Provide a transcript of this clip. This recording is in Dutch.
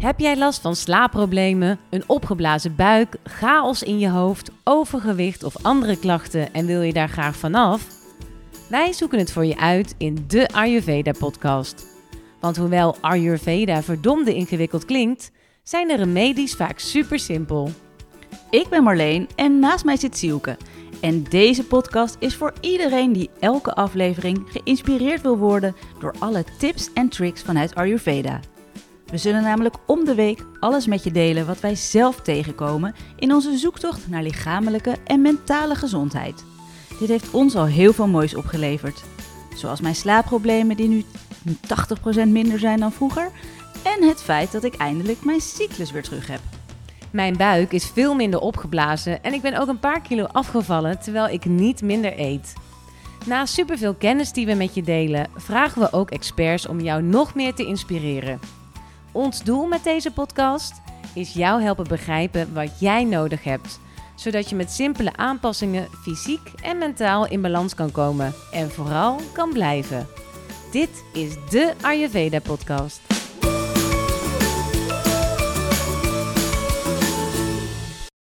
Heb jij last van slaapproblemen, een opgeblazen buik, chaos in je hoofd, overgewicht of andere klachten en wil je daar graag vanaf? Wij zoeken het voor je uit in de Ayurveda podcast. Want hoewel Ayurveda verdomde ingewikkeld klinkt, zijn de remedies vaak super simpel. Ik ben Marleen en naast mij zit Sielke. En deze podcast is voor iedereen die elke aflevering geïnspireerd wil worden door alle tips en tricks vanuit Ayurveda. We zullen namelijk om de week alles met je delen wat wij zelf tegenkomen in onze zoektocht naar lichamelijke en mentale gezondheid. Dit heeft ons al heel veel moois opgeleverd. Zoals mijn slaapproblemen die nu 80% minder zijn dan vroeger. En het feit dat ik eindelijk mijn cyclus weer terug heb. Mijn buik is veel minder opgeblazen en ik ben ook een paar kilo afgevallen terwijl ik niet minder eet. Na superveel kennis die we met je delen, vragen we ook experts om jou nog meer te inspireren. Ons doel met deze podcast is jou helpen begrijpen wat jij nodig hebt, zodat je met simpele aanpassingen fysiek en mentaal in balans kan komen en vooral kan blijven. Dit is de Ayurveda podcast.